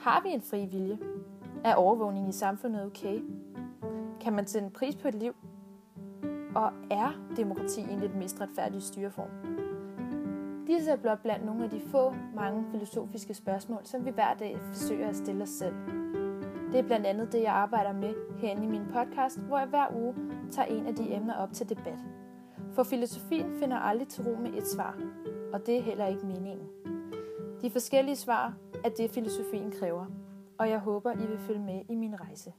Har vi en fri vilje? Er overvågning i samfundet okay? Kan man sætte en pris på et liv? Og er demokrati egentlig den mest retfærdige styreform? Disse er blot blandt nogle af de få mange filosofiske spørgsmål, som vi hver dag forsøger at stille os selv. Det er blandt andet det, jeg arbejder med herinde i min podcast, hvor jeg hver uge tager en af de emner op til debat. For filosofien finder aldrig til ro med et svar, og det er heller ikke meningen. De forskellige svar er det, filosofien kræver, og jeg håber, I vil følge med i min rejse.